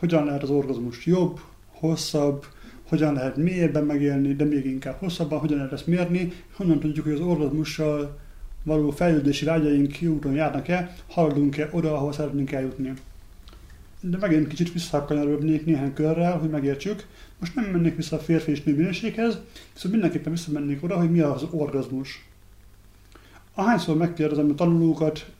hogyan lehet az orgazmus jobb, hosszabb, hogyan lehet mélyebben megélni, de még inkább hosszabban, hogyan lehet ezt mérni, honnan tudjuk, hogy az orgazmussal való fejlődési vágyaink úton járnak-e, haladunk-e oda, ahol szeretnénk eljutni. De megint kicsit visszakanyarodnék néhány körrel, hogy megértsük. Most nem mennék vissza a férfi és nő minőséghez, viszont mindenképpen visszamennék oda, hogy mi az orgazmus. Ahányszor megkérdezem a tanulókat,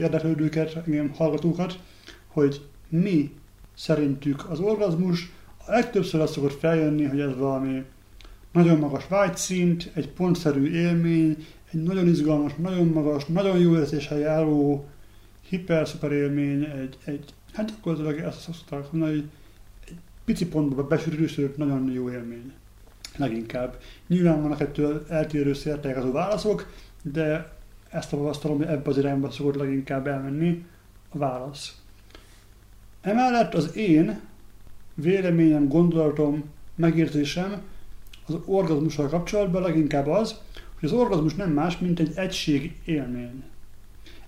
érdeklődőket, engem hallgatókat, hogy mi szerintük az orgazmus, a legtöbbször az szokott feljönni, hogy ez valami nagyon magas vágyszint, egy pontszerű élmény, egy nagyon izgalmas, nagyon magas, nagyon jó érzéssel járó hiper-szuper élmény, egy, egy, hát gyakorlatilag ezt szokták mondani, hogy egy pici pontba besűrűsödött nagyon jó élmény. Leginkább. Nyilván vannak ettől eltérő az válaszok, de ezt tapasztalom, hogy ebbe az irányba szokott leginkább elmenni a válasz. Emellett az én véleményem, gondolatom, megérzésem az orgazmussal kapcsolatban leginkább az, hogy az orgazmus nem más, mint egy egység élmény.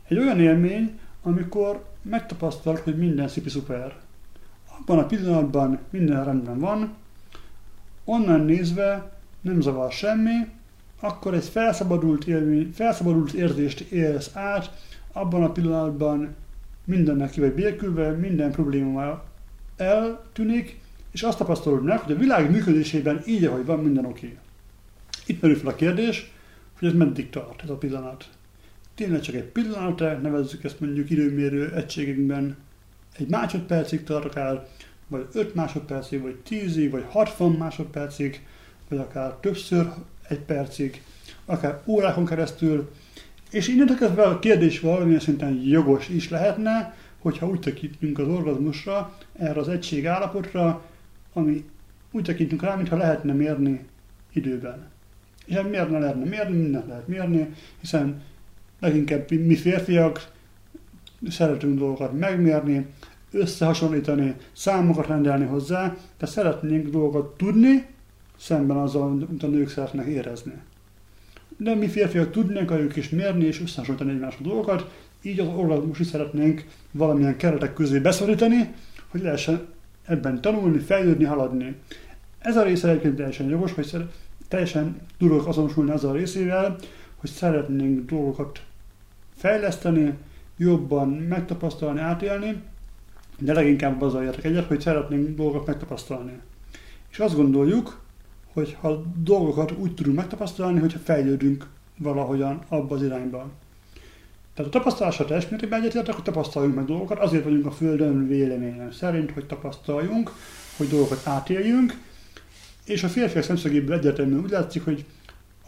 Egy olyan élmény, amikor megtapasztalod, hogy minden szipi szuper. Abban a pillanatban minden rendben van, onnan nézve nem zavar semmi, akkor egy felszabadult, élmény, felszabadult érzést élsz át, abban a pillanatban mindennek ki vagy békülve, minden probléma eltűnik, és azt tapasztalod meg, hogy a világ működésében így, ahogy van, minden oké. Itt merül fel a kérdés, hogy ez meddig tart, ez a pillanat. Tényleg csak egy pillanat, nevezzük ezt mondjuk időmérő egységekben, egy másodpercig tart akár, vagy 5 másodpercig, vagy 10 vagy 60 másodpercig, vagy akár többször egy percig, akár órákon keresztül, és innentől kezdve a kérdés valamilyen szinten jogos is lehetne, hogyha úgy tekintünk az orgazmusra, erre az egység állapotra, ami úgy tekintünk rá, mintha lehetne mérni időben. És hát miért ne lehetne mérni, mindent lehet mérni, hiszen leginkább mi férfiak szeretünk dolgokat megmérni, összehasonlítani, számokat rendelni hozzá, de szeretnénk dolgokat tudni, szemben azzal, amit a nők szeretnek érezni. De mi férfiak tudnánk ők is mérni és összehasonlítani egymás a dolgokat, így az orgazmus is szeretnénk valamilyen keretek közé beszorítani, hogy lehessen ebben tanulni, fejlődni, haladni. Ez a része egyébként teljesen jogos, hogy teljesen tudok azonosulni azzal a részével, hogy szeretnénk dolgokat fejleszteni, jobban megtapasztalni, átélni, de leginkább azzal értek egyet, hogy szeretnénk dolgokat megtapasztalni. És azt gondoljuk, hogy ha dolgokat úgy tudunk megtapasztalni, hogyha fejlődünk valahogyan abba az irányba. Tehát a tapasztalásra teljes mértékben egyetértek, hogy tapasztaljunk meg dolgokat, azért vagyunk a Földön véleményem szerint, hogy tapasztaljunk, hogy dolgokat átéljünk, és a férfiak szemszögéből egyértelműen úgy látszik, hogy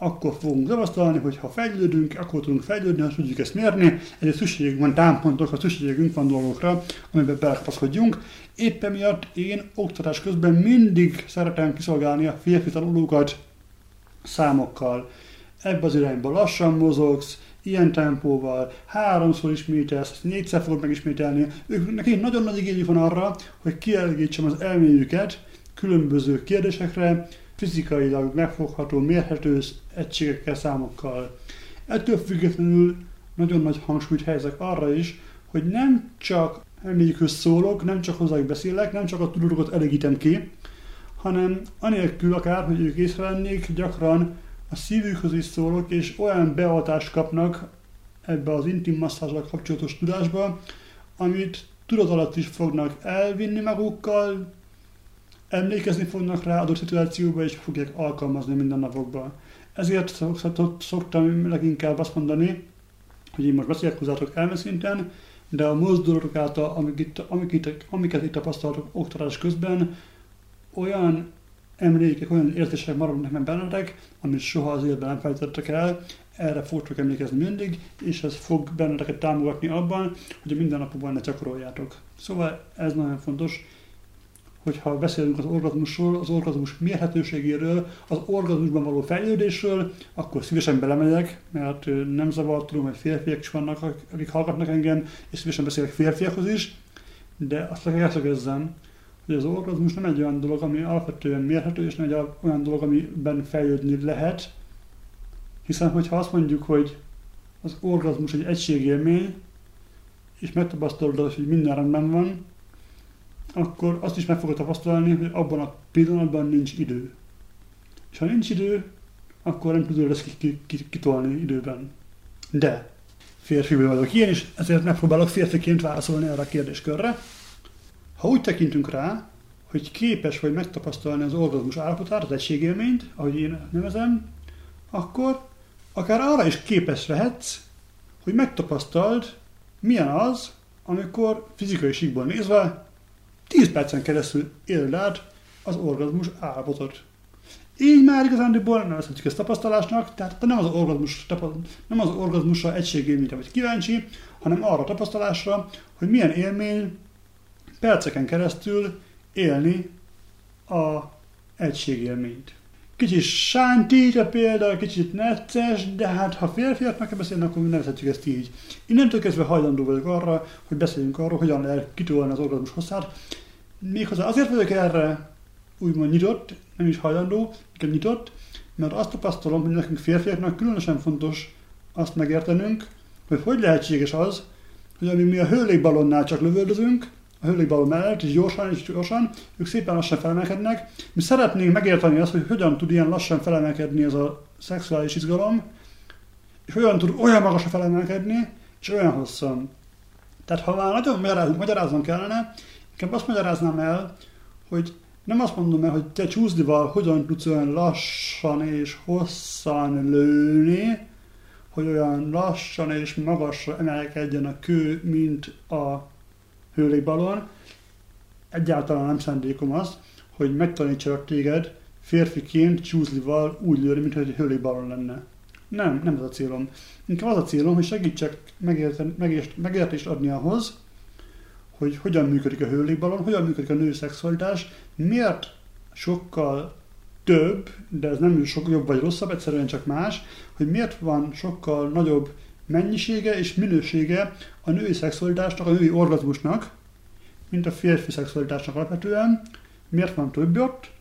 akkor fogunk hogy ha fejlődünk, akkor tudunk fejlődni, ha tudjuk ezt mérni, ezért szükségünk van támpontokra, szükségünk van dolgokra, amiben belekapaszkodjunk. Éppen miatt én oktatás közben mindig szeretem kiszolgálni a férfi tanulókat számokkal. Ebbe az irányba lassan mozogsz, ilyen tempóval, háromszor ismételsz, négyszer fogod megismételni. Ők, nekik nagyon nagy igényük van arra, hogy kielégítsem az elméjüket különböző kérdésekre, fizikailag megfogható, mérhető egységekkel, számokkal. Ettől függetlenül nagyon nagy hangsúlyt helyezek arra is, hogy nem csak emlékhöz szólok, nem csak hozzájuk beszélek, nem csak a tudatokat elégítem ki, hanem anélkül akár, hogy ők észrevennék, gyakran a szívükhöz is szólok, és olyan beadást kapnak ebbe az intim masszázsal kapcsolatos tudásba, amit tudat alatt is fognak elvinni magukkal, emlékezni fognak rá adott szituációba, és fogják alkalmazni minden napokban. Ezért szoktam leginkább azt mondani, hogy én most beszélek hozzátok elmeszinten, de a mozdulatok által, amik itt, amik itt, amiket itt tapasztaltok oktatás közben, olyan emlékek, olyan érzések maradnak meg bennetek, amit soha az életben nem felejtettek el, erre fogtok emlékezni mindig, és ez fog benneteket támogatni abban, hogy a mindennapokban ne gyakoroljátok. Szóval ez nagyon fontos, hogyha beszélünk az orgazmusról, az orgazmus mérhetőségéről, az orgazmusban való fejlődésről, akkor szívesen belemegyek, mert nem zavar, tudom, hogy férfiak is vannak, akik hallgatnak engem, és szívesen beszélek férfiakhoz is, de azt kell elszögezzem, hogy az orgazmus nem egy olyan dolog, ami alapvetően mérhető, és nem egy olyan dolog, amiben fejlődni lehet, hiszen hogyha azt mondjuk, hogy az orgazmus egy egységélmény, és megtapasztalod, hogy minden rendben van, akkor azt is meg fogod tapasztalni, hogy abban a pillanatban nincs idő. És ha nincs idő, akkor nem tudod ezt kitolni időben. De férfi vagyok ilyen, és ezért megpróbálok férfiként válaszolni erre a kérdéskörre. Ha úgy tekintünk rá, hogy képes vagy megtapasztalni az orgazmus állapotát, az egységélményt, ahogy én nevezem, akkor akár arra is képes lehetsz, hogy megtapasztald, milyen az, amikor fizikai síkból nézve 10 percen keresztül éled át az orgazmus állapotot. Így már igazándiból nem nevezhetjük ezt tapasztalásnak, tehát nem az orgazmus, nem az orgazmusra egységélményre vagy kíváncsi, hanem arra a tapasztalásra, hogy milyen élmény perceken keresztül élni a egységélményt. Kicsit sánti a példa, kicsit necces, de hát ha férfiaknak kell beszélni, akkor nevezhetjük ezt így. Innentől kezdve hajlandó vagyok arra, hogy beszéljünk arról, hogyan lehet kitolni az orgazmus hosszát. Méghozzá azért vagyok erre úgymond nyitott, nem is hajlandó, inkább nyitott, mert azt tapasztalom, hogy nekünk férfiaknak különösen fontos azt megértenünk, hogy hogy lehetséges az, hogy amíg mi a hőlékbalonnál csak lövöldözünk, a hőlékballon mellett, és gyorsan és gyorsan, ők szépen lassan felemelkednek. Mi szeretnénk megérteni azt, hogy hogyan tud ilyen lassan felemelkedni ez a szexuális izgalom, és hogyan tud olyan magasra felemelkedni, és olyan hosszan. Tehát ha már nagyon magyaráznom kellene, inkább azt magyaráznám el, hogy nem azt mondom el, hogy te csúszdival hogyan tudsz olyan lassan és hosszan lőni, hogy olyan lassan és magasra emelkedjen a kő, mint a hőlékbalon. Egyáltalán nem szándékom az, hogy megtanítsalak téged férfiként csúszlival úgy lőni, mint hogy egy hőlékbalon lenne. Nem, nem ez a célom. Inkább az a célom, hogy segítsek megért, megértést adni ahhoz, hogy hogyan működik a hőlékbalon, hogyan működik a női szexualitás, miért sokkal több, de ez nem sok jobb vagy rosszabb, egyszerűen csak más, hogy miért van sokkal nagyobb mennyisége és minősége a női szexualitásnak, a női orgazmusnak, mint a férfi szexualitásnak alapvetően, miért van több ott,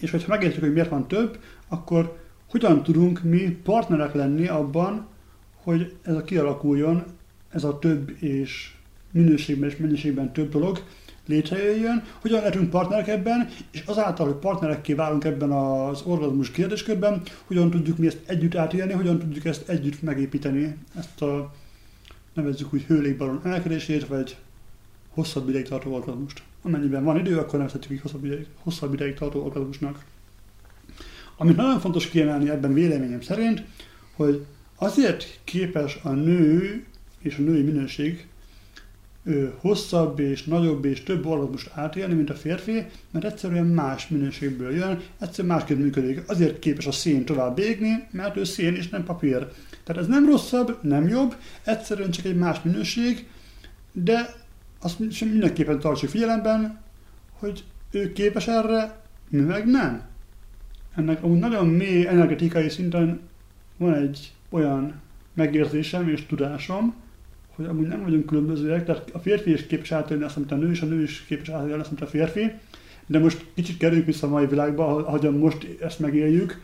és hogyha megértjük, hogy miért van több, akkor hogyan tudunk mi partnerek lenni abban, hogy ez a kialakuljon, ez a több és minőségben és mennyiségben több dolog létrejöjjön, hogyan lehetünk partnerek ebben, és azáltal, hogy partnerekké válunk ebben az orgazmus kérdéskörben, hogyan tudjuk mi ezt együtt átélni, hogyan tudjuk ezt együtt megépíteni, ezt a nevezzük úgy hőlékbalon emelkedését, vagy hosszabb ideig tartó orgazmust. Amennyiben van idő, akkor nevezhetjük így hosszabb ideig, hosszabb ideig tartó orgazmusnak. Amit nagyon fontos kiemelni ebben véleményem szerint, hogy azért képes a nő és a női minőség hosszabb és nagyobb és több orgazmust átélni, mint a férfi, mert egyszerűen más minőségből jön, egyszerűen másképp működik. Azért képes a szén tovább égni, mert ő szén és nem papír. Tehát ez nem rosszabb, nem jobb, egyszerűen csak egy más minőség, de azt sem mindenképpen tartsuk figyelemben, hogy ő képes erre, mi meg nem. Ennek amúgy nagyon mély energetikai szinten van egy olyan megérzésem és tudásom, hogy amúgy nem vagyunk különbözőek, tehát a férfi is képes átélni azt, amit a nő, és a nő is képes átélni azt, amit a férfi. De most kicsit kerüljük vissza a mai világba, ahogyan most ezt megéljük.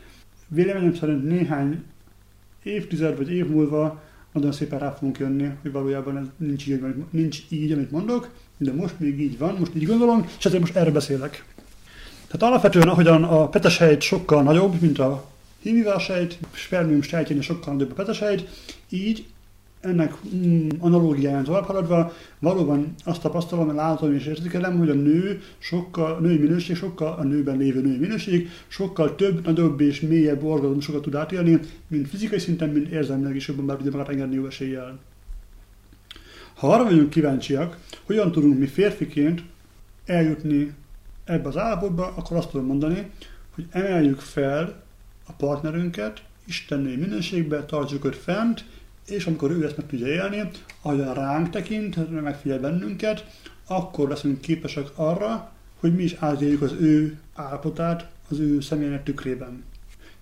Véleményem szerint néhány évtized vagy év múlva nagyon szépen rá fogunk jönni, hogy valójában ez nincs így, nincs így, amit mondok, de most még így van, most így gondolom, és ezért most erről beszélek. Tehát alapvetően, ahogyan a petesejt sokkal nagyobb, mint a hímivál sejt, spermium sejtjén sokkal nagyobb a petesejt, így ennek mm, analógiáján tovább haladva, valóban azt tapasztalom, látom és érzékelem, hogy a nő sokkal, a női minőség, sokkal, a nőben lévő női minőség sokkal több, nagyobb és mélyebb orgazmusokat tud átélni, mint fizikai szinten, mint érzelmileg is jobban bár tudja magát engedni jó eséllyel. Ha arra vagyunk kíváncsiak, hogyan tudunk mi férfiként eljutni ebbe az állapotba, akkor azt tudom mondani, hogy emeljük fel a partnerünket istennői minőségbe, tartsuk őt fent, és amikor ő ezt meg tudja élni, ahogyan ránk tekint, megfigyel bennünket, akkor leszünk képesek arra, hogy mi is átéljük az ő állapotát az ő személynek tükrében.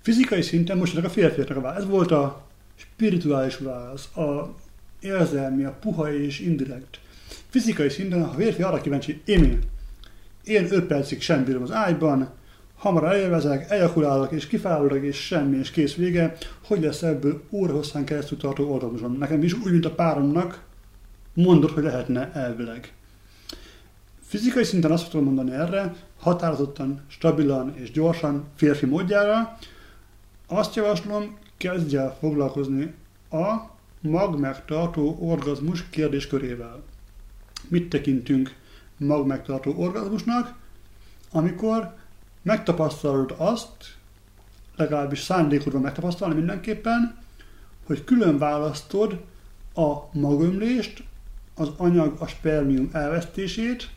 Fizikai szinten most a férfiaknak a válasz. Ez volt a spirituális válasz, a érzelmi, a puha és indirekt. Fizikai szinten, a férfi arra kíváncsi, én, én 5 percig sem bírom az ágyban, hamar elélvezek, ejakulálok és kifáradok, és semmi, és kész vége, hogy lesz ebből órahosszán keresztül tartó orgazmusom. Nekem is úgy, mint a páromnak mondod, hogy lehetne elvileg. Fizikai szinten azt tudom mondani erre, határozottan, stabilan és gyorsan, férfi módjára, azt javaslom, kezdj el foglalkozni a magmegtartó orgazmus kérdéskörével. Mit tekintünk magmegtartó orgazmusnak? Amikor megtapasztalod azt, legalábbis szándékodva megtapasztalni mindenképpen, hogy külön választod a magömlést, az anyag, a spermium elvesztését,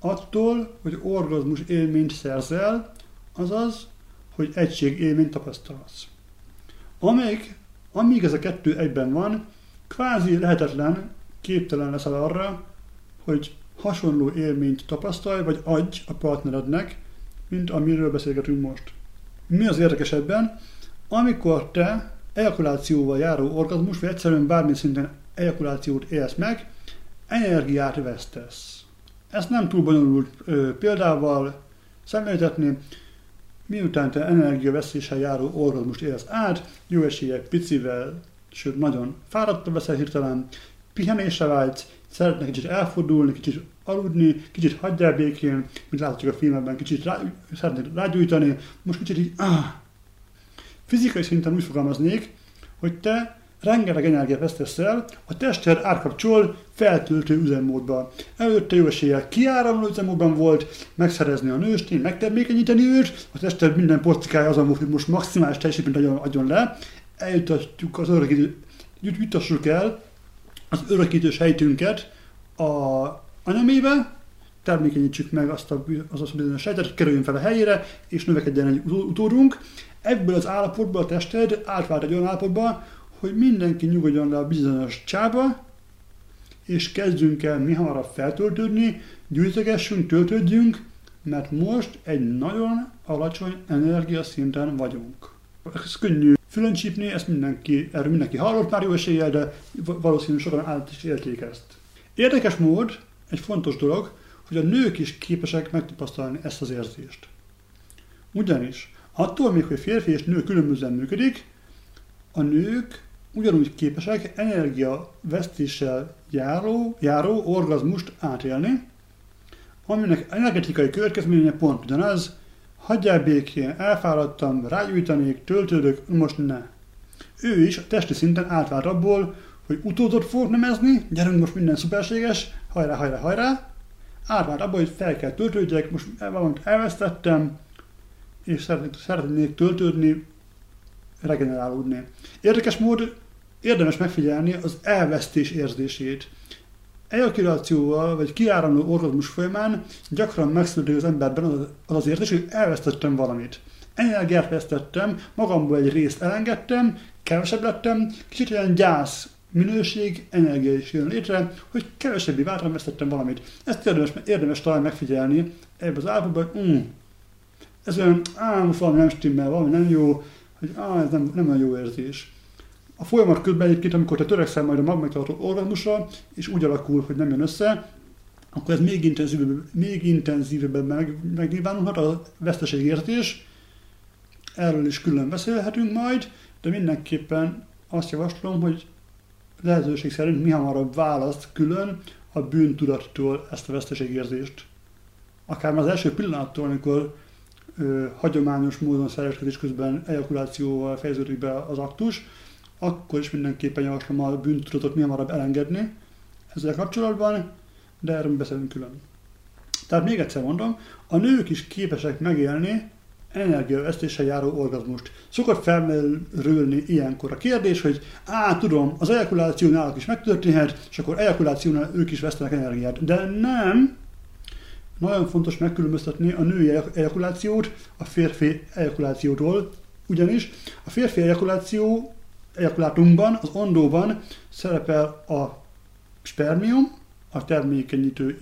attól, hogy orgazmus élményt szerzel, azaz, hogy egység élményt tapasztalsz. Amíg, amíg ez a kettő egyben van, kvázi lehetetlen, képtelen leszel arra, hogy hasonló élményt tapasztalj, vagy adj a partnerednek, mint amiről beszélgetünk most. Mi az érdekesebben, amikor te ejakulációval járó orgazmus, vagy egyszerűen bármi szinten ejakulációt élsz meg, energiát vesztesz. Ezt nem túl bonyolult ö, példával szemléltetni, miután te energiavesztéssel járó orgazmust élsz át, jó eséllyel picivel, sőt nagyon fáradtabb veszel hirtelen, pihenésre vágysz, szeretnék kicsit elfordulni, kicsit aludni, kicsit hagyjál békén, mint láthatjuk a filmekben, kicsit rá, szeretnék rágyújtani, most kicsit így, ah. Fizikai szinten úgy fogalmaznék, hogy te rengeteg energiát vesztesz el, a tested átkapcsol feltöltő üzemmódba. Előtte jó eséllyel kiáramló üzemmódban volt, megszerezni a nőstény, megtermékenyíteni őt, a tested minden porcikája azon volt, hogy most maximális teljesítményt adjon, adjon le, eljutatjuk az örökítő, jutassuk el az örökítő sejtünket a anyamébe, termékenyítsük meg azt a, az a bizonyos sejtet, kerüljön fel a helyére, és növekedjen egy utódunk. Ebből az állapotból a tested átvált egy olyan állapotba, hogy mindenki nyugodjon le a bizonyos csába, és kezdjünk el mi hamarabb feltöltődni, gyűjtögessünk, töltődjünk, mert most egy nagyon alacsony energiaszinten vagyunk. Ez könnyű fülön csípni, ezt mindenki, erről mindenki hallott már jó eséllyel, de valószínűleg sokan át is élték ezt. Érdekes mód, egy fontos dolog, hogy a nők is képesek megtapasztalni ezt az érzést. Ugyanis attól még, hogy férfi és nő különbözően működik, a nők ugyanúgy képesek energia vesztéssel járó, járó orgazmust átélni, aminek energetikai következménye pont ugyanaz, hagyjál békén, elfáradtam, rágyújtanék, töltődök, most ne. Ő is a testi szinten átvált abból, hogy utódot fog nemezni, gyerünk most minden szuperséges, hajrá, hajrá, hajrá, átvált abból, hogy fel kell töltődjek, most valamit elvesztettem, és szeretnék töltődni, regenerálódni. Érdekes mód, érdemes megfigyelni az elvesztés érzését. Ejakulációval vagy kiáramló orgazmus folyamán gyakran megszületik az emberben az, az az érzés, hogy elvesztettem valamit. Energiát vesztettem, magamból egy részt elengedtem, kevesebb lettem, kicsit olyan gyász minőség, energia is jön létre, hogy kevesebbi váltam vesztettem valamit. Ezt érdemes, érdemes talán megfigyelni ebben az állapotban, mm, ez olyan, á, valami nem stimmel, valami nem jó, hogy á, ez nem, nem olyan jó érzés. A folyamat közben egyébként, amikor te törekszel majd a magmegtartó orgazmusra, és úgy alakul, hogy nem jön össze, akkor ez még intenzívebben, még intenzívebben meg, megnyilvánulhat a veszteségérzés. Erről is külön beszélhetünk majd, de mindenképpen azt javaslom, hogy lehetőség szerint mi hamarabb választ külön a bűntudattól ezt a veszteségérzést. Akár már az első pillanattól, amikor ö, hagyományos módon szereskedés közben ejakulációval fejeződik be az aktus, akkor is mindenképpen javaslom a bűntudatot mi hamarabb elengedni ezzel kapcsolatban, de erről beszélünk külön. Tehát még egyszer mondom, a nők is képesek megélni energiavesztéssel járó orgazmust. Szokott felmerülni ilyenkor a kérdés, hogy á, tudom, az ejakuláció náluk is megtörténhet, és akkor ejakulációnál ők is vesztenek energiát. De nem, nagyon fontos megkülönböztetni a női ejakulációt a férfi ejakulációtól, ugyanis a férfi ejakuláció ejakulátumban, az ondóban szerepel a spermium, a termékenyítő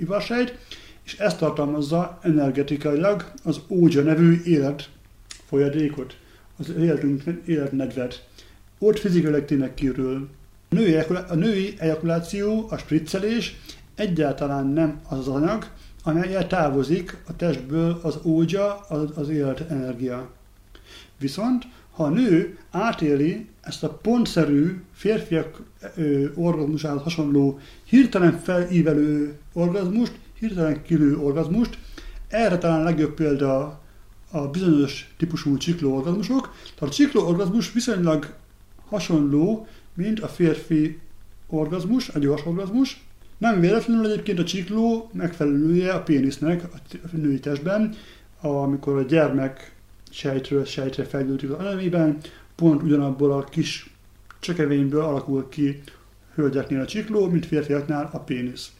ivarsejt, és ezt tartalmazza energetikailag az ógya nevű élet folyadékot, az életünk életnedvet. Ott fizikailag tényleg kirül. A női, a női ejakuláció, a spriccelés egyáltalán nem az az anyag, amelyel távozik a testből az ógya, az, az életenergia. Viszont ha a nő átéli ezt a pontszerű férfiak orgazmusához hasonló hirtelen felívelő orgazmust, hirtelen kilő orgazmust. Erre talán legjobb példa a bizonyos típusú csiklóorgazmusok. Tehát a csiklóorgazmus viszonylag hasonló, mint a férfi orgazmus, a gyors orgazmus. Nem véletlenül egyébként a csikló megfelelője a pénisznek a női testben, amikor a gyermek sejtről sejtre fejlődik az elemében, pont ugyanabból a kis csökevényből alakul ki hölgyeknél a csikló, mint férfiaknál a pénisz.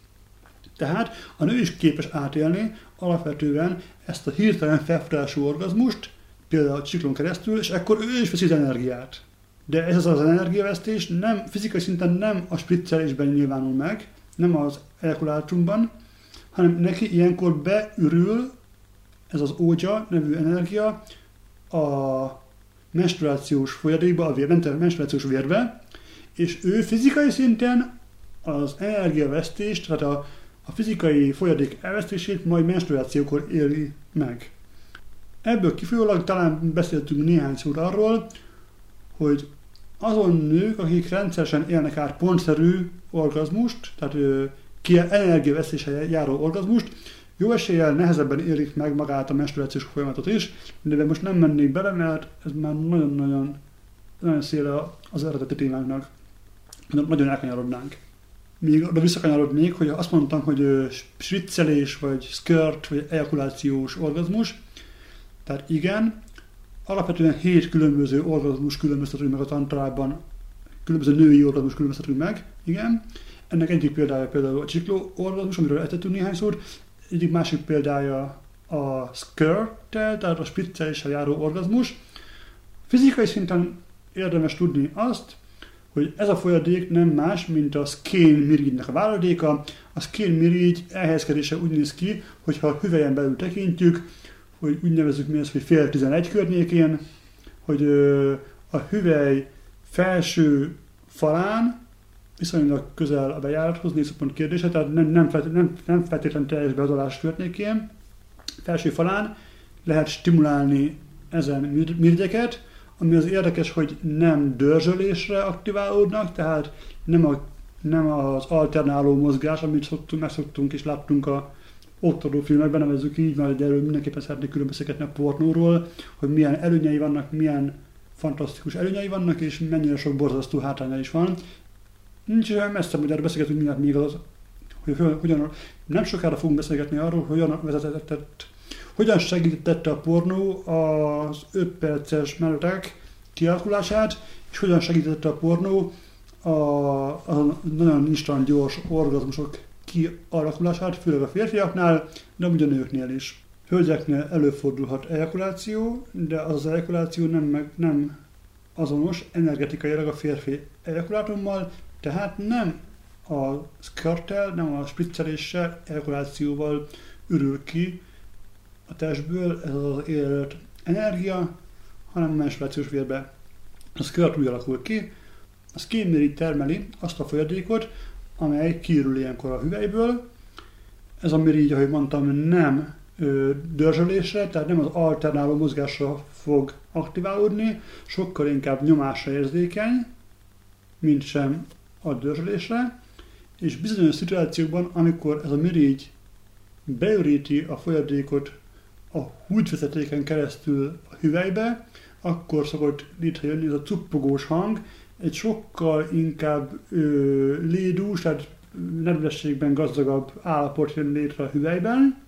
Tehát a nő is képes átélni alapvetően ezt a hirtelen felfutású orgazmust, például a csiklón keresztül, és ekkor ő is veszi az energiát. De ez az energiavesztés nem, fizikai szinten nem a spriccelésben nyilvánul meg, nem az ejakulátumban, hanem neki ilyenkor beürül ez az ógya nevű energia a menstruációs folyadékba, a vér, menstruációs vérbe, és ő fizikai szinten az energiavesztést, tehát a, a fizikai folyadék elvesztését majd menstruációkor éli meg. Ebből kifolyólag talán beszéltünk néhány szót arról, hogy azon nők, akik rendszeresen élnek át pontszerű orgazmust, tehát ki energiavesztéssel járó orgazmust, jó eséllyel nehezebben élik meg magát a menstruációs folyamatot is, de most nem mennék bele, mert ez már nagyon-nagyon nagyon széle az eredeti témánknak. Nagyon elkanyarodnánk. Még oda visszakanyarodnék, hogy azt mondtam, hogy spriccelés, vagy skirt, vagy ejakulációs orgazmus. Tehát igen, alapvetően hét különböző orgazmus különböztetünk meg a tantrában, különböző női orgazmus különböztetünk meg, igen. Ennek egyik példája például a csikló orgazmus, amiről ejtettünk néhány szót, egyik másik példája a skirt, tehát a spricceléssel járó orgazmus. Fizikai szinten érdemes tudni azt, hogy ez a folyadék nem más, mint a szkén mirigynek a váladéka. A szkén mirigy elhelyezkedése úgy néz ki, hogyha a hüvelyen belül tekintjük, hogy úgy nevezzük mi ezt, hogy fél 11 környékén, hogy a hüvely felső falán, viszonylag közel a bejárathoz, nézőpont kérdése, tehát nem, nem, nem, nem feltétlenül teljes beadolás környékén, felső falán lehet stimulálni ezen mirgyeket, ami az érdekes, hogy nem dörzsölésre aktiválódnak, tehát nem, a, nem az alternáló mozgás, amit szoktunk, megszoktunk és láttunk a oktató filmekben, nevezzük így, mert erről mindenképpen szeretnék külön beszélgetni a pornóról, hogy milyen előnyei vannak, milyen fantasztikus előnyei vannak, és mennyire sok borzasztó hátránya is van. Nincs olyan messze, hogy erről beszélgetünk mindjárt még az, hogy hogyan, nem sokára fogunk beszélgetni arról, hogy hogyan vezetett, hogyan segítette a pornó az 5 perces menetek kialakulását, és hogyan segítette a pornó a, a nagyon instant gyors orgazmusok kialakulását, főleg a férfiaknál, de úgy a nőknél is. Hölgyeknél előfordulhat ejakuláció, de az, ejakuláció nem, meg, nem azonos energetikailag a férfi ejakulátummal, tehát nem a skirttel, nem a spricceléssel, ejakulációval ürül ki a testből ez az élet energia, hanem a menstruációs vérbe. A skirt úgy alakul ki, a skin termeli azt a folyadékot, amely kiürül ilyenkor a hüvelyből. Ez a mirigy, ahogy mondtam, nem ö, dörzsölésre, tehát nem az alternáló mozgásra fog aktiválódni, sokkal inkább nyomásra érzékeny, mint sem a dörzsölésre, és bizonyos szituációkban, amikor ez a mirigy beüríti a folyadékot a húgyvezetéken keresztül a hüvelybe, akkor szokott létrejönni ez a cuppogós hang, egy sokkal inkább ö, lédús, tehát nedvességben gazdagabb állapot jön létre a hüvelyben.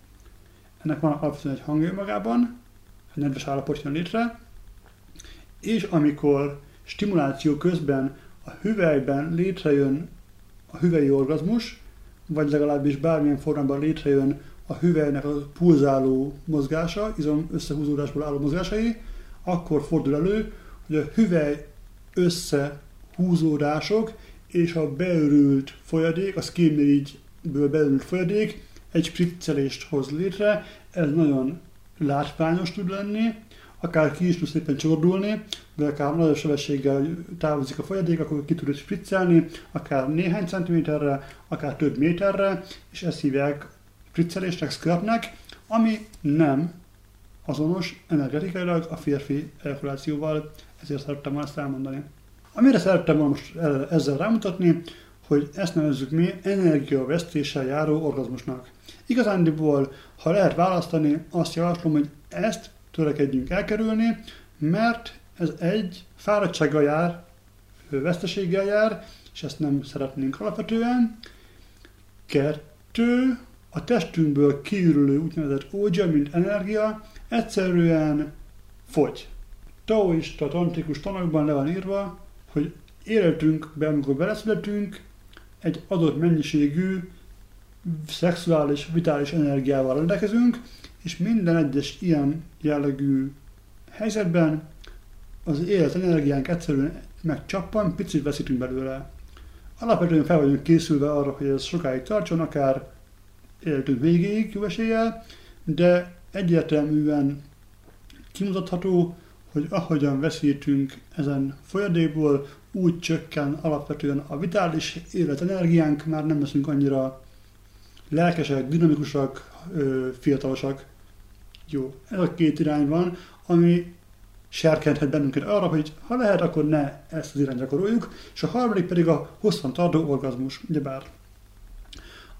Ennek van alapvetően egy hangja magában, egy nedves állapot jön létre. És amikor stimuláció közben a hüvelyben létrejön a hüvelyi orgazmus, vagy legalábbis bármilyen formában létrejön a hüvelynek a pulzáló mozgása, izom összehúzódásból álló mozgásai, akkor fordul elő, hogy a hüvely összehúzódások és a beörült folyadék, a beörült folyadék egy spriccelést hoz létre, ez nagyon látványos tud lenni, akár ki is tud szépen csordulni, de akár nagyobb sebességgel távozik a folyadék, akkor ki tud spriccelni, akár néhány centiméterre, akár több méterre, és ezt hívják spriccelésnek, scrapnek, ami nem azonos energetikailag a férfi ejakulációval, ezért szerettem ezt elmondani. Amire szerettem volna most ezzel rámutatni, hogy ezt nevezzük mi energiavesztéssel járó orgazmusnak. Igazándiból, ha lehet választani, azt javaslom, hogy ezt törekedjünk elkerülni, mert ez egy fáradtsággal jár, veszteséggel jár, és ezt nem szeretnénk alapvetően. Kettő, a testünkből kiürülő úgynevezett ógya, mint energia, egyszerűen fogy. Taoista, tantrikus tanokban le van írva, hogy életünkben, amikor beleszületünk, egy adott mennyiségű szexuális, vitális energiával rendelkezünk, és minden egyes ilyen jellegű helyzetben az élet energiánk egyszerűen megcsappan, picit veszítünk belőle. Alapvetően fel vagyunk készülve arra, hogy ez sokáig tartson, akár életünk végéig jó eséllyel, de egyértelműen kimutatható, hogy ahogyan veszítünk ezen folyadékból, úgy csökken alapvetően a vitális életenergiánk, már nem leszünk annyira lelkesek, dinamikusak, fiatalosak. Jó, ez a két irány van, ami serkenthet bennünket arra, hogy ha lehet, akkor ne ezt az irányt gyakoroljuk, és a harmadik pedig a hosszan tartó orgazmus, ugyebár.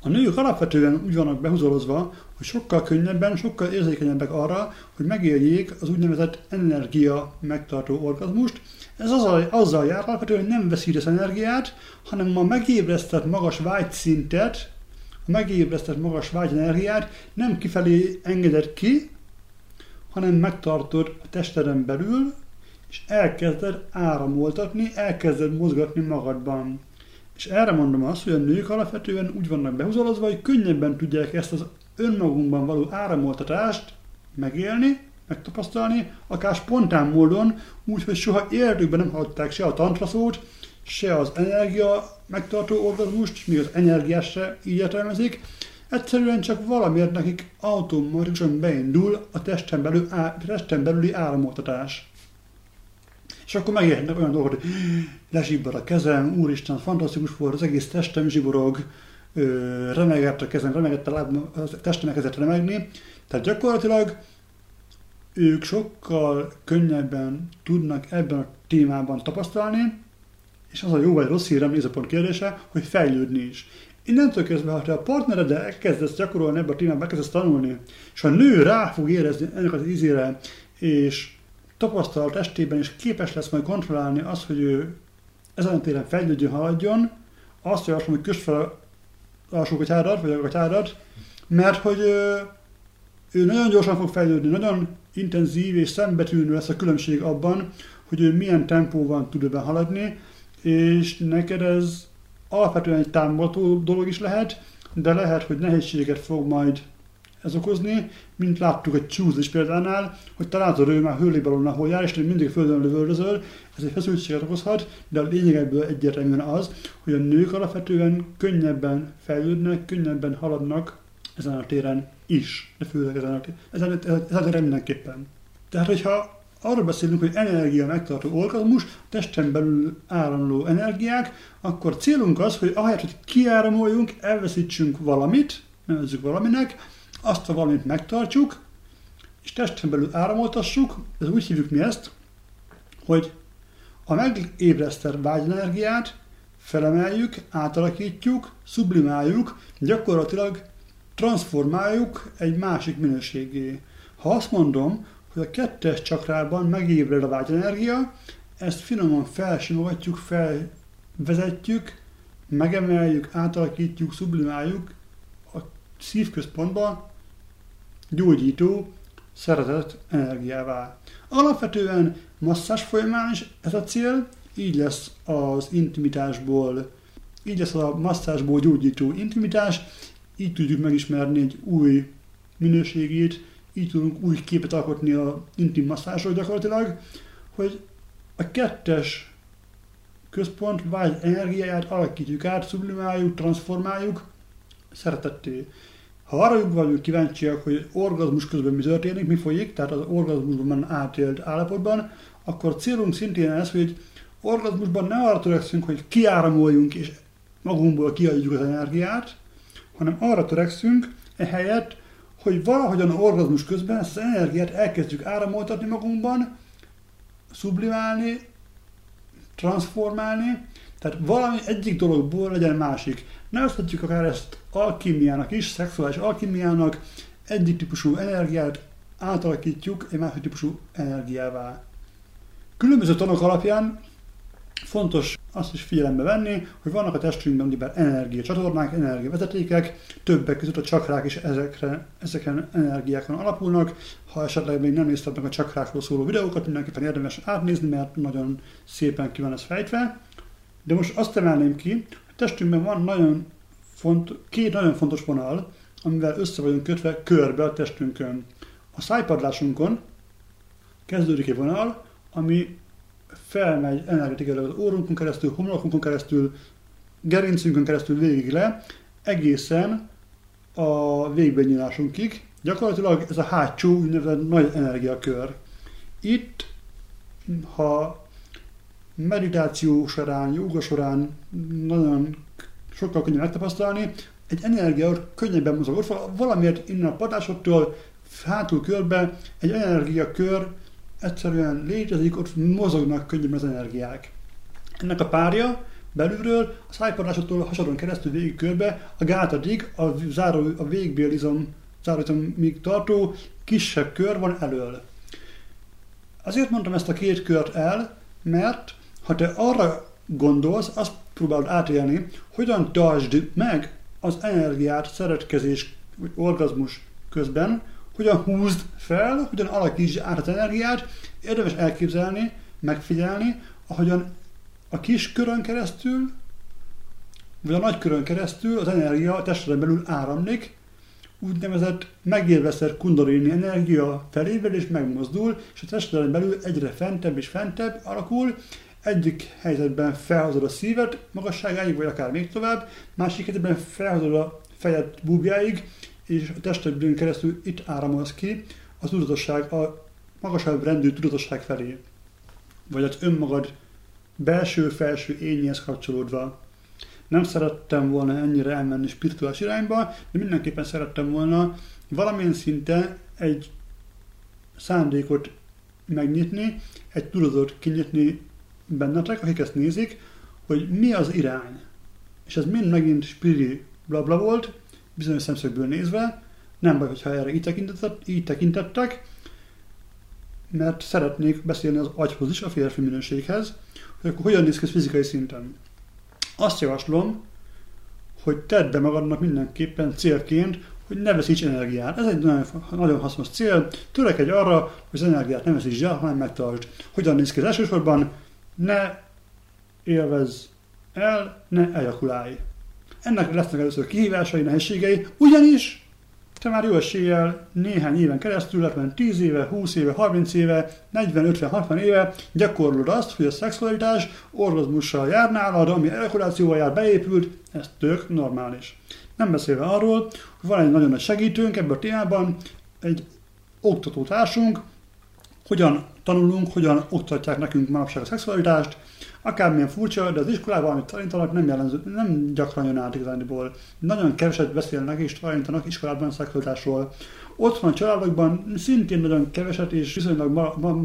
A nők alapvetően úgy vannak behúzolozva, hogy sokkal könnyebben, sokkal érzékenyebbek arra, hogy megéljék az úgynevezett energia megtartó orgazmust. Ez azzal, azzal jár alapvetően, hogy nem veszítesz energiát, hanem a megébresztett magas vágyszintet, a megébresztett magas vágyenergiát nem kifelé engeded ki, hanem megtartod a testeden belül, és elkezded áramoltatni, elkezded mozgatni magadban. És erre mondom azt, hogy a nők alapvetően úgy vannak behúzolozva, hogy könnyebben tudják ezt az önmagunkban való áramoltatást megélni, megtapasztalni, akár spontán módon, úgyhogy soha életükben nem hallották se a tantraszót, se az energia megtartó orgazmust, még az energiás se így értelmezik. Egyszerűen csak valamiért nekik automatikusan beindul a testen, belül, á, testen belüli áramoltatás. És akkor megérhetnek olyan dolgok, hogy lezsibbad a kezem, úristen, fantasztikus volt, az egész testem zsiborog, remegett a kezem, remegett a lábam, a testem elkezdett remegni. Tehát gyakorlatilag ők sokkal könnyebben tudnak ebben a témában tapasztalni, és az a jó vagy rossz hírem, nézőpont kérdése, hogy fejlődni is. Innentől kezdve, ha te a partnereddel elkezdesz gyakorolni ebbe a témában, elkezdesz tanulni, és a nő rá fog érezni ennek az ízére, és tapasztalat estében is képes lesz majd kontrollálni azt, hogy ő ezen a téren fejlődjön, haladjon, azt javaslom, hogy kös fel alsó katyádat, vagy a katyádat, mert hogy ő nagyon gyorsan fog fejlődni, nagyon intenzív és szembetűnő lesz a különbség abban, hogy ő milyen tempóban tud ebben haladni, és neked ez alapvetően egy támogató dolog is lehet, de lehet, hogy nehézséget fog majd ez okozni, mint láttuk egy csúzis példánál, hogy találod ő már hőlébalon, ahol jár, és mindig földön lövöldözöl, ez egy feszültséget okozhat, de a lényegből egyértelműen az, hogy a nők alapvetően könnyebben fejlődnek, könnyebben haladnak ezen a téren is, de főleg ezen a ezen, ezen a mindenképpen. Tehát, hogyha arról beszélünk, hogy energia megtartó orgazmus, testen belül áramló energiák, akkor célunk az, hogy ahelyett, hogy kiáramoljunk, elveszítsünk valamit, nevezzük valaminek, azt a valamit megtartjuk, és testen belül áramoltassuk, ez úgy hívjuk mi ezt, hogy a megébresztett vágyenergiát felemeljük, átalakítjuk, sublimáljuk, gyakorlatilag transformáljuk egy másik minőségé. Ha azt mondom, hogy a kettes csakrában megébred a vágyenergia, ezt finoman felsimogatjuk, felvezetjük, megemeljük, átalakítjuk, sublimáljuk a szívközpontba, gyógyító, szeretet energiává. Alapvetően masszás folyamán is ez a cél, így lesz az intimitásból, így lesz a masszásból gyógyító intimitás, így tudjuk megismerni egy új minőségét, így tudunk új képet alkotni a intim masszásról gyakorlatilag, hogy a kettes központ vágy energiáját alakítjuk át, sublimáljuk, transformáljuk szeretetté. Ha arra vagyunk kíváncsiak, hogy orgazmus közben mi történik, mi folyik, tehát az orgazmusban átélt állapotban, akkor célunk szintén ez, hogy orgazmusban ne arra törekszünk, hogy kiáramoljunk és magunkból kiadjuk az energiát, hanem arra törekszünk ehelyett, hogy valahogyan orgazmus közben ezt az energiát elkezdjük áramoltatni magunkban, sublimálni, transformálni, Tehát valami egyik dologból legyen másik. Nevezhetjük akár ezt alkimiának is, szexuális alkimiának, egyik típusú energiát átalakítjuk egy másik típusú energiává. Különböző tanok alapján fontos azt is figyelembe venni, hogy vannak a testünkben ugye energiacsatornák, energiavezetékek, többek között a csakrák is ezekre, ezeken energiákon alapulnak. Ha esetleg még nem néztek meg a csakrákról szóló videókat, mindenképpen érdemes átnézni, mert nagyon szépen ki van ez fejtve. De most azt emelném ki, hogy testünkben van nagyon font, két nagyon fontos vonal, amivel össze vagyunk kötve körbe a testünkön. A szájpadlásunkon kezdődik egy vonal, ami felmegy energetikailag az órunkon keresztül, homlokunkon keresztül, gerincünkön keresztül végig le, egészen a végbenyilásunkig. Gyakorlatilag ez a hátsó úgynevezett nagy energiakör. Itt, ha meditáció során, jóga során nagyon sokkal könnyebb megtapasztalni, egy energia könnyebben mozog. Valamiért innen a padásoktól hátul körbe egy energiakör egyszerűen létezik, ott mozognak könnyebben az energiák. Ennek a párja belülről a szájpadlásoktól hasadon keresztül végig körbe, a gátadig, a, záró, a végbélizom záróizomig tartó kisebb kör van elől. Azért mondtam ezt a két kört el, mert ha te arra gondolsz, azt próbálod átélni, hogyan tartsd meg az energiát szeretkezés vagy orgazmus közben, hogyan húzd fel, hogyan alakítsd át az energiát, érdemes elképzelni, megfigyelni, ahogyan a kis körön keresztül, vagy a nagy körön keresztül az energia a testeden belül áramlik, úgynevezett megélveszett kundalini energia felével és megmozdul, és a testeden belül egyre fentebb és fentebb alakul, egyik helyzetben felhozod a szívet magasságáig, vagy akár még tovább, másik helyzetben felhozod a fejed búbjáig, és a testedből keresztül itt áramolsz ki a tudatosság, a magasabb rendű tudatosság felé. Vagy az önmagad belső-felső ényéhez kapcsolódva. Nem szerettem volna ennyire elmenni spirituális irányba, de mindenképpen szerettem volna valamilyen szinten egy szándékot megnyitni, egy tudatot kinyitni bennetek, akik ezt nézik, hogy mi az irány. És ez mind megint spiri blabla volt, bizonyos szemszögből nézve, nem baj, hogyha erre így, tekintettek, így tekintettek, mert szeretnék beszélni az agyhoz is, a férfi minőséghez, hogy akkor hogyan néz ki fizikai szinten. Azt javaslom, hogy tedd be magadnak mindenképpen célként, hogy ne veszíts energiát. Ez egy nagyon, nagyon hasznos cél. Törekedj arra, hogy az energiát ne veszíts el, hanem megtartsd. Hogyan néz ki az elsősorban? Ne élvez el, ne ejakulálj. Ennek lesznek először kihívásai, nehézségei, ugyanis te már jó eséllyel néhány éven keresztül, lehet 10 éve, 20 éve, 30 éve, 40, 50, 60 éve gyakorlod azt, hogy a szexualitás orgazmussal jár nálad, ami ejakulációval jár beépült, ez tök normális. Nem beszélve arról, hogy van egy nagyon nagy segítőnk ebben a témában, egy oktatótársunk, hogyan tanulunk, hogyan oktatják nekünk manapság a szexualitást, akármilyen furcsa, de az iskolában, amit tanítanak, nem, jelenző, nem gyakran jön át igazániból. Nagyon keveset beszélnek és tanítanak iskolában a szexualitásról. Otthon a családokban szintén nagyon keveset és viszonylag ma, ma,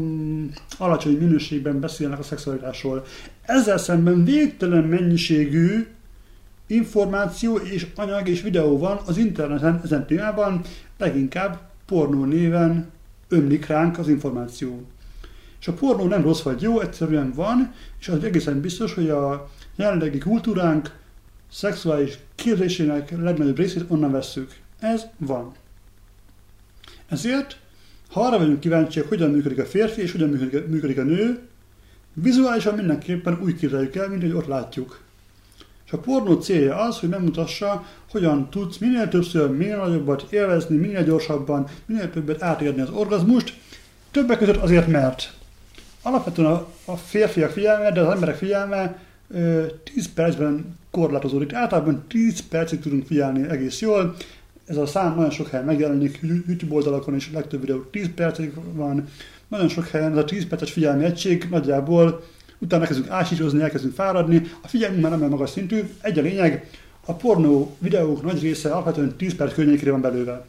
alacsony minőségben beszélnek a szexualitásról. Ezzel szemben végtelen mennyiségű információ és anyag és videó van az interneten ezen témában, leginkább pornó néven ömlik ránk az információ. És a pornó nem rossz vagy jó, egyszerűen van, és az egészen biztos, hogy a jelenlegi kultúránk szexuális képzésének legnagyobb részét onnan vesszük. Ez van. Ezért, ha arra vagyunk kíváncsiak, hogyan működik a férfi és hogyan működik, működik a nő, vizuálisan mindenképpen úgy képzeljük el, mint hogy ott látjuk. És a pornó célja az, hogy megmutassa, hogyan tudsz minél többször, minél nagyobbat élvezni, minél gyorsabban, minél többet átérni az orgazmust, többek között azért, mert alapvetően a, a férfiak figyelme, de az emberek figyelme 10 percben korlátozódik. Általában 10 percig tudunk figyelni egész jól. Ez a szám nagyon sok helyen megjelenik, YouTube oldalakon is legtöbb videó 10 percig van. Nagyon sok helyen ez a 10 perces figyelmi egység nagyjából utána kezdünk ásítozni, elkezdünk fáradni, a figyelmünk már nem olyan magas szintű, egy a lényeg, a pornó videók nagy része alapvetően 10 perc környékére van belőle.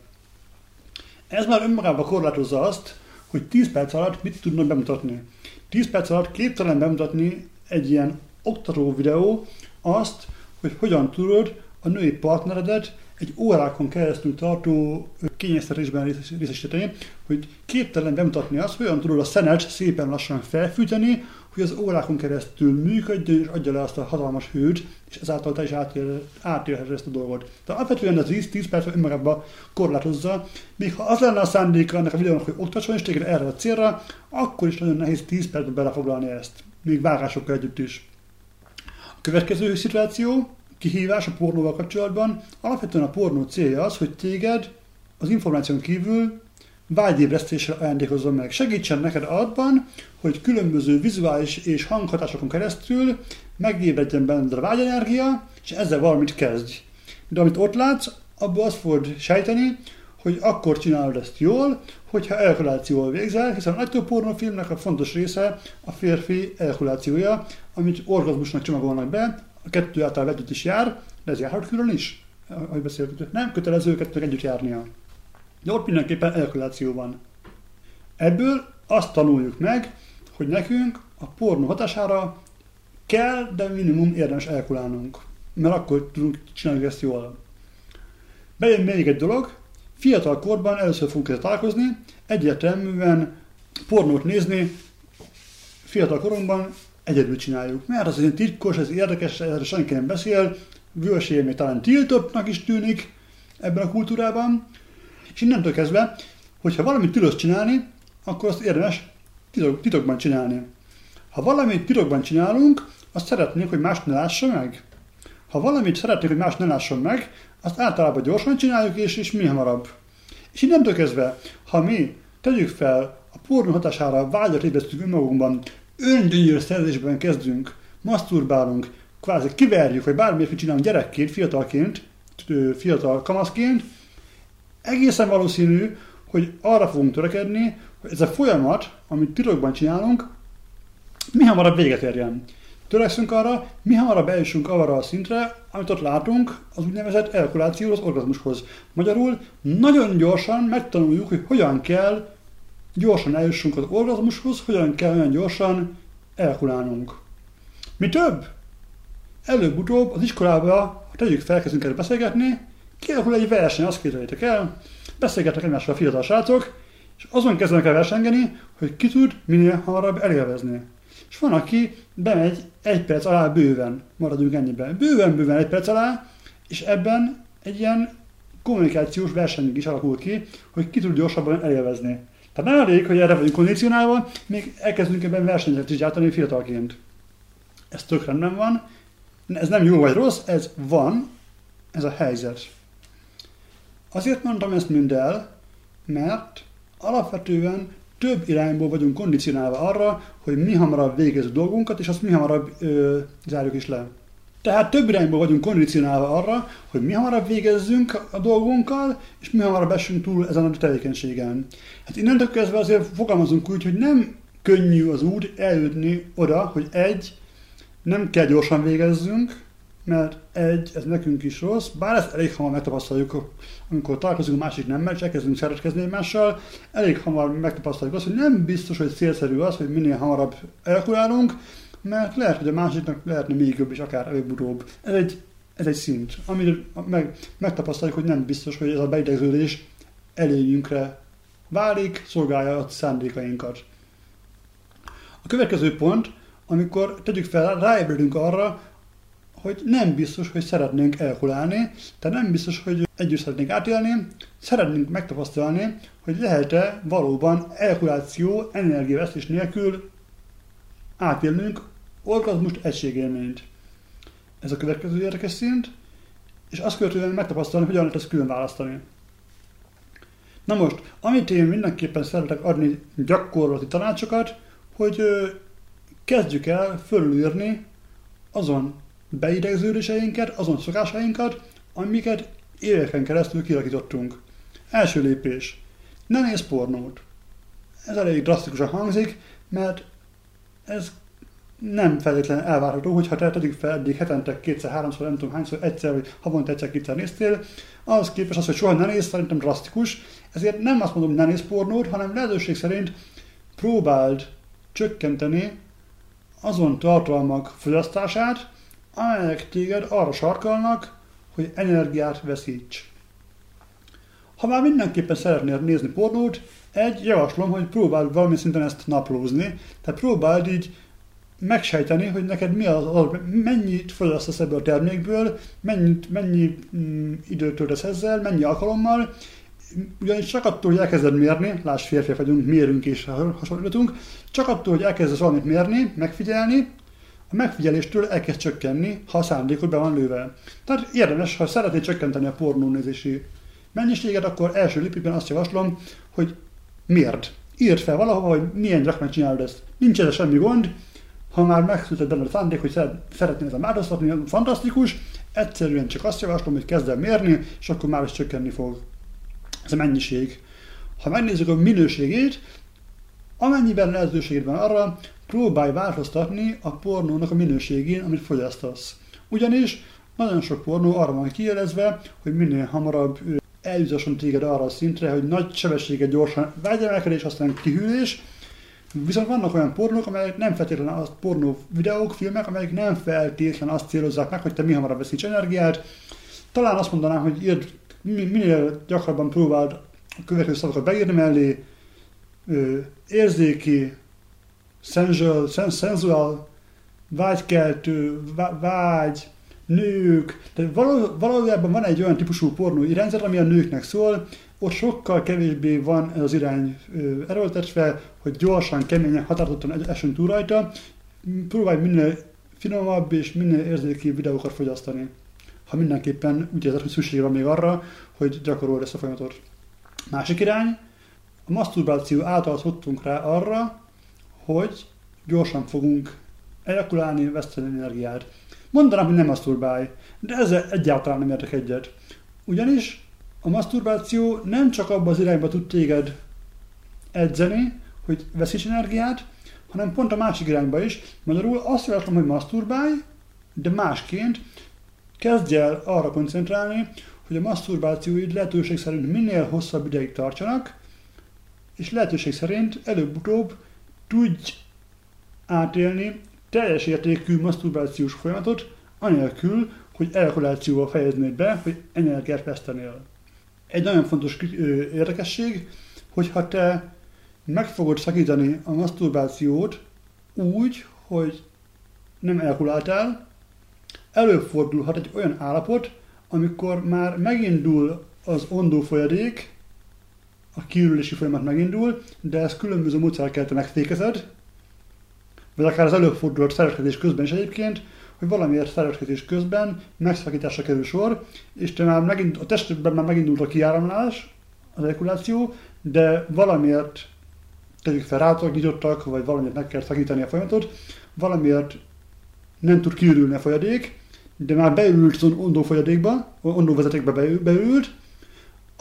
Ez már önmagában korlátozza azt, hogy 10 perc alatt mit tudnak bemutatni. 10 perc alatt képtelen bemutatni egy ilyen oktató videó azt, hogy hogyan tudod a női partneredet egy órákon keresztül tartó kényeztetésben részesíteni, hogy képtelen bemutatni azt, hogyan tudod a szenet szépen lassan felfűteni, hogy az órákon keresztül működjön, és adja le azt a hatalmas hőt, és ezáltal te is átélheted ezt a dolgot. De alapvetően ez 10 perc önmagában korlátozza, még ha az lenne a szándéka ennek a videónak, hogy oktasson és téged erre a célra, akkor is nagyon nehéz 10 percben belefoglalni ezt, még vágásokkal együtt is. A következő szituáció, kihívás a pornóval kapcsolatban, alapvetően a pornó célja az, hogy téged az információn kívül vágyébresztésre ajándékozzon meg. Segítsen neked abban, hogy különböző vizuális és hanghatásokon keresztül megébredjen benned a vágyenergia, és ezzel valamit kezdj. De amit ott látsz, abból azt fogod sejteni, hogy akkor csinálod ezt jól, hogyha elkulációval végzel, hiszen a legtöbb pornófilmnek a fontos része a férfi elkulációja, amit orgazmusnak csomagolnak be, a kettő által együtt is jár, de ez járhat külön is, ahogy beszéltük. Nem kötelező kettőnek együtt járnia. De ott mindenképpen elkuláció van. Ebből azt tanuljuk meg, hogy nekünk a pornó hatására kell, de minimum érdemes elkulálnunk. Mert akkor tudunk csinálni ezt jól. Bejön még egy dolog, fiatal korban először fogunk ezzel találkozni, egyértelműen pornót nézni fiatal korunkban egyedül csináljuk. Mert az egy titkos, ez érdekes, erre senki nem beszél, vősél még talán tiltottnak is tűnik ebben a kultúrában, és innentől kezdve, hogyha valamit tilos csinálni, akkor azt érdemes titok, titokban csinálni. Ha valamit titokban csinálunk, azt szeretnénk, hogy más ne lássa meg. Ha valamit szeretnénk, hogy más ne lásson meg, azt általában gyorsan csináljuk, és, és mi hamarabb. És innentől kezdve, ha mi tegyük fel a pornó hatására vágyat ébresztünk önmagunkban, öngyönyörű szerzésben kezdünk, masturbálunk, kvázi kiverjük, vagy bármilyet csinálunk gyerekként, fiatalként, fiatal kamaszként, egészen valószínű, hogy arra fogunk törekedni, hogy ez a folyamat, amit titokban csinálunk, mi hamarabb véget érjen. Törekszünk arra, mi hamarabb eljussunk arra a szintre, amit ott látunk, az úgynevezett elkuláció az orgazmushoz. Magyarul nagyon gyorsan megtanuljuk, hogy hogyan kell gyorsan eljussunk az orgazmushoz, hogyan kell olyan gyorsan elkulálnunk. Mi több? Előbb-utóbb az iskolába, ha tegyük fel, kezdünk el beszélgetni, kialakul egy verseny, azt képzeljétek el, beszélgetnek egymással a fiatal srácok, és azon kezdenek el versengeni, hogy ki tud minél hamarabb elélvezni. És van, aki bemegy egy perc alá bőven, maradjunk ennyiben, bőven-bőven egy perc alá, és ebben egy ilyen kommunikációs verseny is alakul ki, hogy ki tud gyorsabban elélvezni. Tehát nem elég, hogy erre vagyunk kondicionálva, még elkezdünk ebben versenyeket is gyártani fiatalként. Ez tök rendben van, ez nem jó vagy rossz, ez van, ez a helyzet. Azért mondtam ezt mind el, mert alapvetően több irányból vagyunk kondicionálva arra, hogy mi hamarabb végezzük dolgunkat, és azt mi hamarabb ö, zárjuk is le. Tehát több irányból vagyunk kondicionálva arra, hogy mi hamarabb végezzünk a dolgunkkal, és mi hamarabb esünk túl ezen a tevékenységen. Hát innentől kezdve azért fogalmazunk úgy, hogy nem könnyű az út eljutni oda, hogy egy, nem kell gyorsan végezzünk, mert egy, ez nekünk is rossz, bár ezt elég hamar megtapasztaljuk, amikor találkozunk másik nemmel, és elkezdünk szeretkezni egymással, elég hamar megtapasztaljuk azt, hogy nem biztos, hogy célszerű az, hogy minél hamarabb elkulálunk, mert lehet, hogy a másiknak lehetne még jobb is, akár előbb-utóbb. Ez egy, ez egy szint, amit meg, megtapasztaljuk, hogy nem biztos, hogy ez a beidegződés elényünkre válik, szolgálja a szándékainkat. A következő pont, amikor tegyük fel, ráébredünk arra, hogy nem biztos, hogy szeretnénk elkulálni, tehát nem biztos, hogy együtt szeretnénk átélni, szeretnénk megtapasztalni, hogy lehet-e valóban elkuláció, energiavesztés nélkül átélnünk orgazmust, egységélményt. Ez a következő érdekes szint, és azt követően megtapasztalni, hogyan lehet ezt külön választani. Na most, amit én mindenképpen szeretek adni gyakorlati tanácsokat, hogy kezdjük el fölülírni azon beidegződéseinket, azon szokásainkat, amiket éveken keresztül kialakítottunk. Első lépés. Ne nézz pornót. Ez elég drasztikusan hangzik, mert ez nem feltétlenül elvárható, hogyha te tegyük fel eddig hetente kétszer, háromszor, nem tudom hányszor, egyszer vagy havonta egyszer, kétszer néztél, az képes az, hogy soha ne néz, szerintem drasztikus. Ezért nem azt mondom, ne nézz pornót, hanem lehetőség szerint próbáld csökkenteni azon tartalmak fogyasztását, amelyek téged arra sarkalnak, hogy energiát veszíts. Ha már mindenképpen szeretnél nézni pornót, egy, javaslom, hogy próbáld valami szinten ezt naplózni, tehát próbáld így megsejteni, hogy neked mi az, az mennyit fogyasztasz ebből a termékből, mennyit, mennyi mm, időt töltesz ezzel, mennyi alkalommal, ugyanis csak attól, hogy elkezded mérni, láss férfiak vagyunk, mérünk és hasonlítunk, csak attól, hogy elkezdesz valamit mérni, megfigyelni, a megfigyeléstől elkezd csökkenni, ha a szándékod be van lőve. Tehát érdemes, ha szeretnéd csökkenteni a pornónézési mennyiséget, akkor első lépésben azt javaslom, hogy mérd. Írd fel valahova, hogy milyen gyakran csinálod ezt. Nincs ez semmi gond, ha már megszületett benne a szándék, hogy szeretnél ezen változtatni, fantasztikus, egyszerűen csak azt javaslom, hogy kezd el mérni, és akkor már is csökkenni fog. Ez a mennyiség. Ha megnézzük a minőségét, amennyiben lehetőséged van arra, próbálj változtatni a pornónak a minőségén, amit fogyasztasz. Ugyanis nagyon sok pornó arra van kijelezve, hogy minél hamarabb eljutosson téged arra a szintre, hogy nagy sebességet gyorsan vágyemelkedés, aztán kihűlés, Viszont vannak olyan pornók, amelyek nem feltétlenül az pornó videók, filmek, amelyek nem feltétlenül azt célozzák meg, hogy te mi hamarabb veszíts energiát. Talán azt mondanám, hogy írd, minél gyakrabban próbáld a következő szavakat beírni mellé, érzéki, sensual, sensual vágykeltő, vágy, nők, tehát valójában van egy olyan típusú pornó irányzat, ami a nőknek szól, ott sokkal kevésbé van az irány erőltetve, hogy gyorsan, keményen, határozottan esünk túl rajta. Próbálj minél finomabb és minél érzéki videókat fogyasztani. Ha mindenképpen úgy érzed, hogy szükség van még arra, hogy gyakorold ezt a folyamatot. Másik irány, a maszturbáció által szoktunk rá arra, hogy gyorsan fogunk ejakulálni, veszteni energiát. Mondanám, hogy nem maszturbálj, de ezzel egyáltalán nem értek egyet. Ugyanis a maszturbáció nem csak abba az irányba tud téged edzeni, hogy veszíts energiát, hanem pont a másik irányba is. Magyarul azt javaslom, hogy maszturbálj, de másként kezdj el arra koncentrálni, hogy a maszturbációid lehetőség szerint minél hosszabb ideig tartsanak, és lehetőség szerint előbb-utóbb tudj átélni teljes értékű maszturbációs folyamatot, anélkül, hogy elkolációval fejeznéd be, hogy energiát vesztenél. Egy nagyon fontos érdekesség, hogyha te meg fogod szakítani a maszturbációt úgy, hogy nem elkuláltál, előfordulhat egy olyan állapot, amikor már megindul az ondó folyadék, a kiürülési folyamat megindul, de ezt különböző módszerekkel te megfékezed, vagy akár az előfordulhat szereskedés közben is egyébként, hogy valamiért szereskedés közben megszakításra kerül sor, és te már megint, a testben már megindult a kiáramlás, az ekuláció, de valamiért tegyük fel rátok nyitottak, vagy valamiért meg kell szakítani a folyamatot, valamiért nem tud kiürülni a folyadék, de már beült az ondó folyadékba, ondó vezetékbe beült,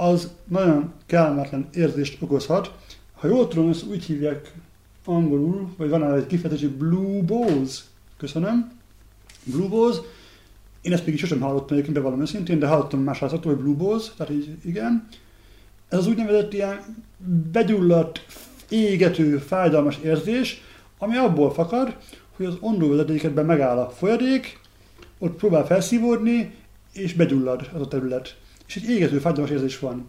az nagyon kellemetlen érzést okozhat. Ha jól tudom, ezt úgy hívják angolul, vagy van egy kifejezés, blue balls. Köszönöm. Blue balls. Én ezt még sosem hallottam egyébként, de valami szintén, de hallottam más házatól, hogy blue balls, tehát így igen. Ez az úgynevezett ilyen begyulladt, égető, fájdalmas érzés, ami abból fakad, hogy az ondóvezetékedben megáll a folyadék, ott próbál felszívódni, és begyullad az a terület. És egy égető, fájdalmas érzés van.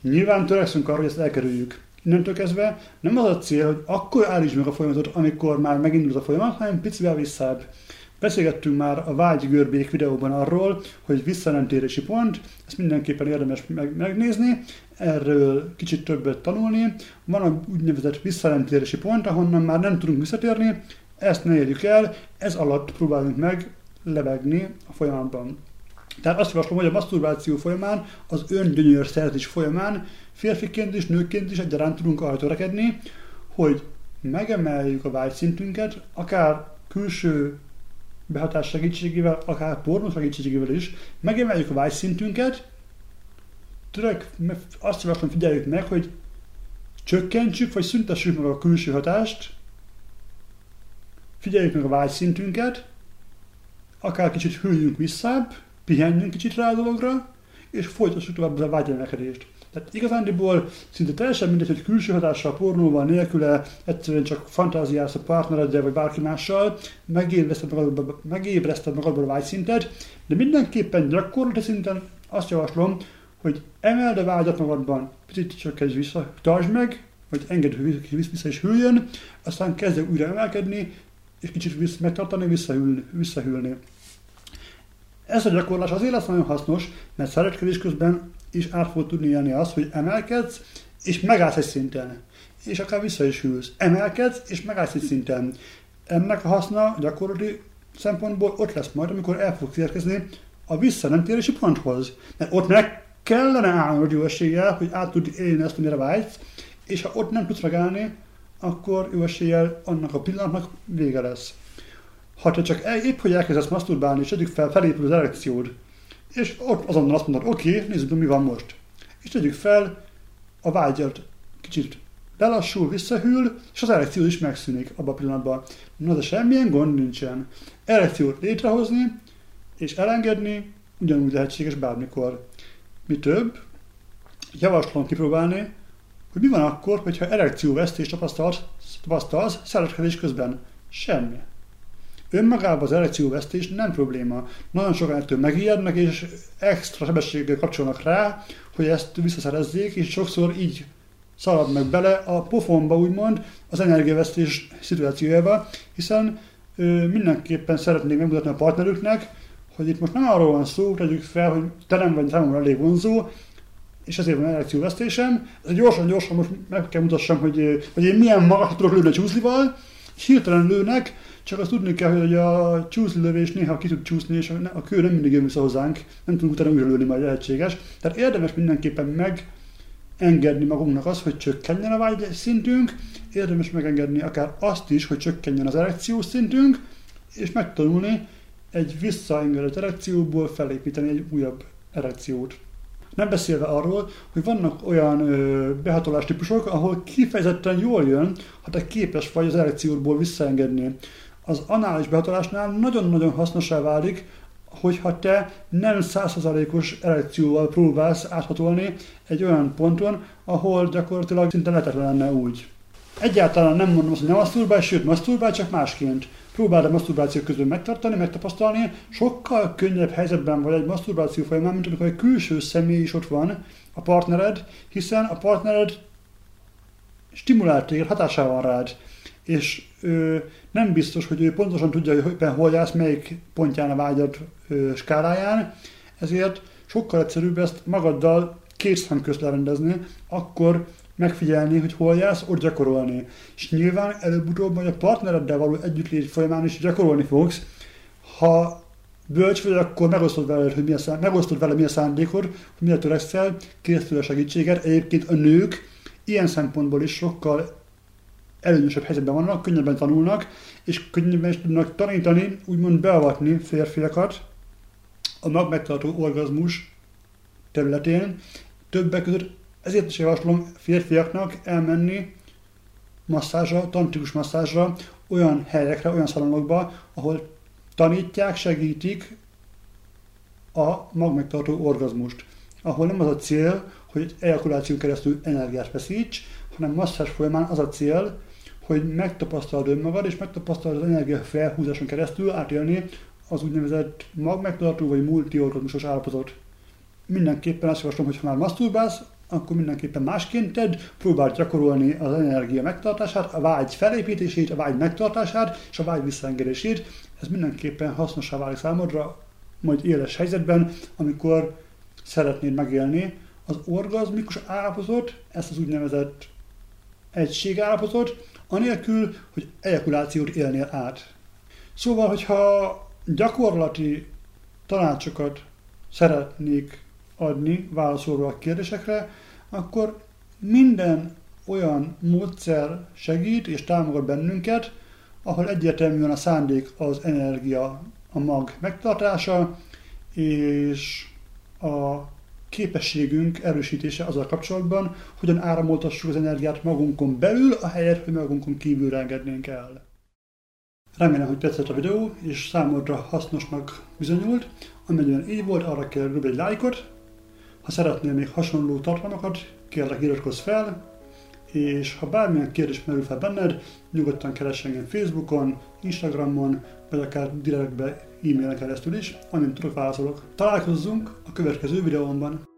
Nyilván törekszünk arra, hogy ezt elkerüljük. Innentől kezdve nem az a cél, hogy akkor állítsd meg a folyamatot, amikor már megindult a folyamat, hanem picivel visszább. Beszélgettünk már a vágygörbék videóban arról, hogy visszanemtérési pont, ezt mindenképpen érdemes meg, megnézni, erről kicsit többet tanulni. Van a úgynevezett visszanemtérési pont, ahonnan már nem tudunk visszatérni, ezt ne érjük el, ez alatt próbálunk meg lebegni a folyamatban. Tehát azt javaslom, hogy a maszturbáció folyamán, az öngyönyör szerzés folyamán férfiként és nőként is egyaránt tudunk arra törekedni, hogy megemeljük a vágyszintünket, akár külső behatás segítségével, akár pornó segítségével is, megemeljük a vágyszintünket, török, azt javaslom, figyeljük meg, hogy csökkentsük, vagy szüntessük meg a külső hatást, figyeljük meg a vágyszintünket, akár kicsit hűljünk visszább, pihenjünk kicsit rá a dologra, és folytassuk tovább a vágyemelkedést. Tehát igazándiból szinte teljesen mindegy, hogy külső hatással, pornóval, nélküle, egyszerűen csak fantáziálsz a partnereddel, vagy bárki mással, megébreszted magadból, megébreszted magadból a vágyszintet, de mindenképpen gyakorlati szinten azt javaslom, hogy emeld a vágyat magadban, picit egy vissza, tartsd meg, vagy engedd, hogy vissza is hűljön, aztán kezdj újra emelkedni, és kicsit vissza, megtartani, visszahűlni. visszahűlni. Ez a gyakorlás azért lesz nagyon hasznos, mert szeretkedés közben is át fog tudni élni azt, hogy emelkedsz, és megállsz egy szinten. És akár vissza is hűlsz. Emelkedsz, és megállsz egy szinten. Ennek a haszna gyakorlati szempontból ott lesz majd, amikor el fogsz érkezni a vissza nem térési ponthoz. Mert ott meg kellene állnod jó eséllyel, hogy át tud élni ezt, amire vágysz, és ha ott nem tudsz megállni, akkor jó eséllyel annak a pillanatnak vége lesz. Ha te csak épp, hogy elkezdesz masturbálni, és tegyük fel, felépül az erekciód, és ott azonnal azt mondod, oké, nézzük, mi van most. És tegyük fel, a vágyat kicsit lelassul, visszahűl, és az erekció is megszűnik abban a pillanatban. Na de semmilyen gond nincsen. Erekciót létrehozni és elengedni ugyanúgy lehetséges bármikor. Mi több, javaslom kipróbálni, hogy mi van akkor, hogyha erekcióvesztést tapasztalsz, tapasztalsz szeretkedés közben. Semmi. Önmagában az erekcióvesztés nem probléma. Nagyon sokan ettől megijednek, és extra sebességgel kapcsolnak rá, hogy ezt visszaszerezzék, és sokszor így szalad meg bele a pofonba, úgymond, az energiavesztés szituációjába, hiszen ö, mindenképpen szeretnék megmutatni a partnerüknek, hogy itt most nem arról van szó, tegyük fel, hogy te nem vagy számomra elég vonzó, és ezért van erekcióvesztésem. Gyorsan, gyorsan most meg kell mutassam, hogy, hogy én milyen magas tudok lőni a csúszlival, és hirtelen lőnek, csak azt tudni kell, hogy a csúszlövés néha ki tud csúszni, és a kő nem mindig jön vissza hozzánk, nem tudunk utána újra lőni, majd lehetséges. Tehát érdemes mindenképpen megengedni magunknak az, hogy csökkenjen a vágy szintünk, érdemes megengedni akár azt is, hogy csökkenjen az erekciós szintünk, és megtanulni egy visszaengedett erekcióból felépíteni egy újabb erekciót. Nem beszélve arról, hogy vannak olyan ö, behatolás típusok, ahol kifejezetten jól jön, ha te képes vagy az erekcióból visszaengedni. Az anális behatolásnál nagyon-nagyon hasznosá válik, hogyha te nem százszerzalékos erekcióval próbálsz áthatolni egy olyan ponton, ahol gyakorlatilag szinte lehetetlen lenne úgy. Egyáltalán nem mondom azt, hogy nem masturbálj, sőt masturbálj, csak másként. Próbáld a masturbáció közben megtartani, megtapasztalni, sokkal könnyebb helyzetben vagy egy masturbáció folyamán, mint amikor egy külső személy is ott van, a partnered, hiszen a partnered stimulált hatásával van rád, és ö, nem biztos, hogy ő pontosan tudja, hogy éppen hol jársz, melyik pontján a vágyad skáláján, ezért sokkal egyszerűbb ezt magaddal két szem közt lerendezni, akkor megfigyelni, hogy hol jársz, ott gyakorolni. És nyilván előbb-utóbb a partnereddel való együttlét folyamán is gyakorolni fogsz. Ha bölcs vagy, akkor megosztod vele, hogy mi a, szán, megosztod vele, mi a szándékod, hogy mire törekszel, készül a segítséget. Egyébként a nők ilyen szempontból is sokkal előnyösebb helyzetben vannak, könnyebben tanulnak, és könnyebben is tudnak tanítani, úgymond beavatni férfiakat a magmegtartó orgazmus területén. Többek között ezért is javaslom férfiaknak elmenni masszázsra, tantrikus masszázsra, olyan helyekre, olyan szalonokba, ahol tanítják, segítik a magmegtartó orgazmust. Ahol nem az a cél, hogy ejakuláció keresztül energiát veszíts, hanem masszázs folyamán az a cél, hogy megtapasztalod önmagad, és megtapasztalod az energia felhúzáson keresztül átélni az úgynevezett magmegtartó vagy multiorgazmusos állapotot. Mindenképpen azt javaslom, hogy ha már masturbálsz, akkor mindenképpen másként tedd, próbáld gyakorolni az energia megtartását, a vágy felépítését, a vágy megtartását és a vágy visszaengedését. Ez mindenképpen hasznosá válik számodra, majd éles helyzetben, amikor szeretnéd megélni az orgazmikus állapotot, ezt az úgynevezett egységállapotot, anélkül, hogy ejakulációt élnél át. Szóval, hogyha gyakorlati tanácsokat szeretnék adni, válaszolva a kérdésekre, akkor minden olyan módszer segít és támogat bennünket, ahol egyértelműen a szándék az energia, a mag megtartása, és a képességünk erősítése azzal kapcsolatban, hogyan áramoltassuk az energiát magunkon belül, a helyet, hogy magunkon kívül engednénk el. Remélem, hogy tetszett a videó, és számodra hasznosnak bizonyult. Amennyiben így volt, arra kell egy lájkot, Ha szeretnél még hasonló tartalmakat, kérlek iratkozz fel, és ha bármilyen kérdés merül fel benned, nyugodtan keres engem Facebookon, Instagramon, vagy akár direktbe e-mailen keresztül is, amint tudok válaszolok. Találkozzunk a következő videómban!